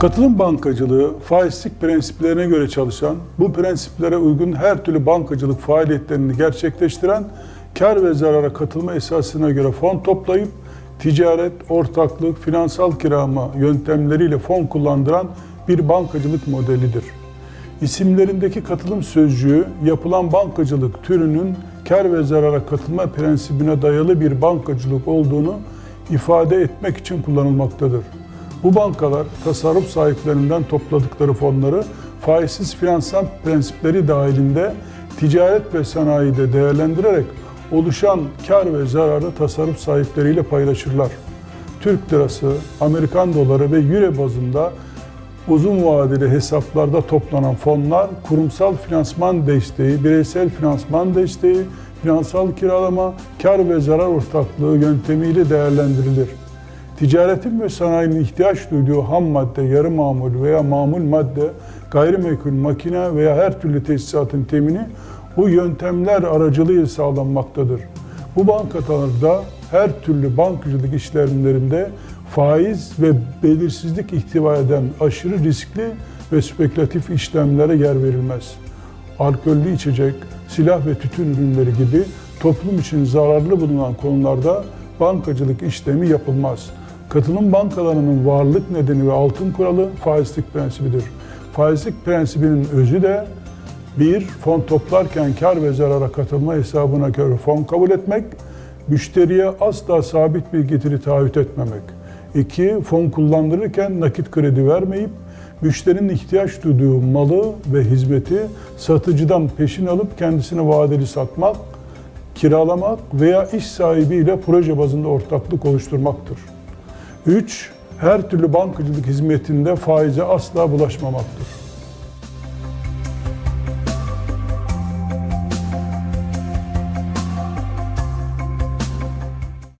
Katılım bankacılığı faizlik prensiplerine göre çalışan, bu prensiplere uygun her türlü bankacılık faaliyetlerini gerçekleştiren, kar ve zarara katılma esasına göre fon toplayıp ticaret, ortaklık, finansal kirama yöntemleriyle fon kullandıran bir bankacılık modelidir. İsimlerindeki katılım sözcüğü yapılan bankacılık türünün kar ve zarara katılma prensibine dayalı bir bankacılık olduğunu ifade etmek için kullanılmaktadır. Bu bankalar tasarruf sahiplerinden topladıkları fonları faizsiz finansal prensipleri dahilinde ticaret ve sanayide değerlendirerek oluşan kar ve zararı tasarruf sahipleriyle paylaşırlar. Türk lirası, Amerikan doları ve euro bazında uzun vadeli hesaplarda toplanan fonlar kurumsal finansman desteği, bireysel finansman desteği, finansal kiralama, kar ve zarar ortaklığı yöntemiyle değerlendirilir. Ticaretin ve sanayinin ihtiyaç duyduğu ham madde, yarı mamul veya mamul madde, gayrimenkul makine veya her türlü tesisatın temini bu yöntemler aracılığıyla sağlanmaktadır. Bu bankalarda her türlü bankacılık işlemlerinde faiz ve belirsizlik ihtiva eden aşırı riskli ve spekülatif işlemlere yer verilmez. Alkollü içecek, silah ve tütün ürünleri gibi toplum için zararlı bulunan konularda bankacılık işlemi yapılmaz. Katılım bankalarının varlık nedeni ve altın kuralı faizlik prensibidir. Faizlik prensibinin özü de bir, fon toplarken kar ve zarara katılma hesabına göre fon kabul etmek, müşteriye asla sabit bir getiri taahhüt etmemek. İki, fon kullandırırken nakit kredi vermeyip, müşterinin ihtiyaç duyduğu malı ve hizmeti satıcıdan peşin alıp kendisine vadeli satmak, kiralamak veya iş sahibiyle proje bazında ortaklık oluşturmaktır. 3. Her türlü bankacılık hizmetinde faize asla bulaşmamaktır.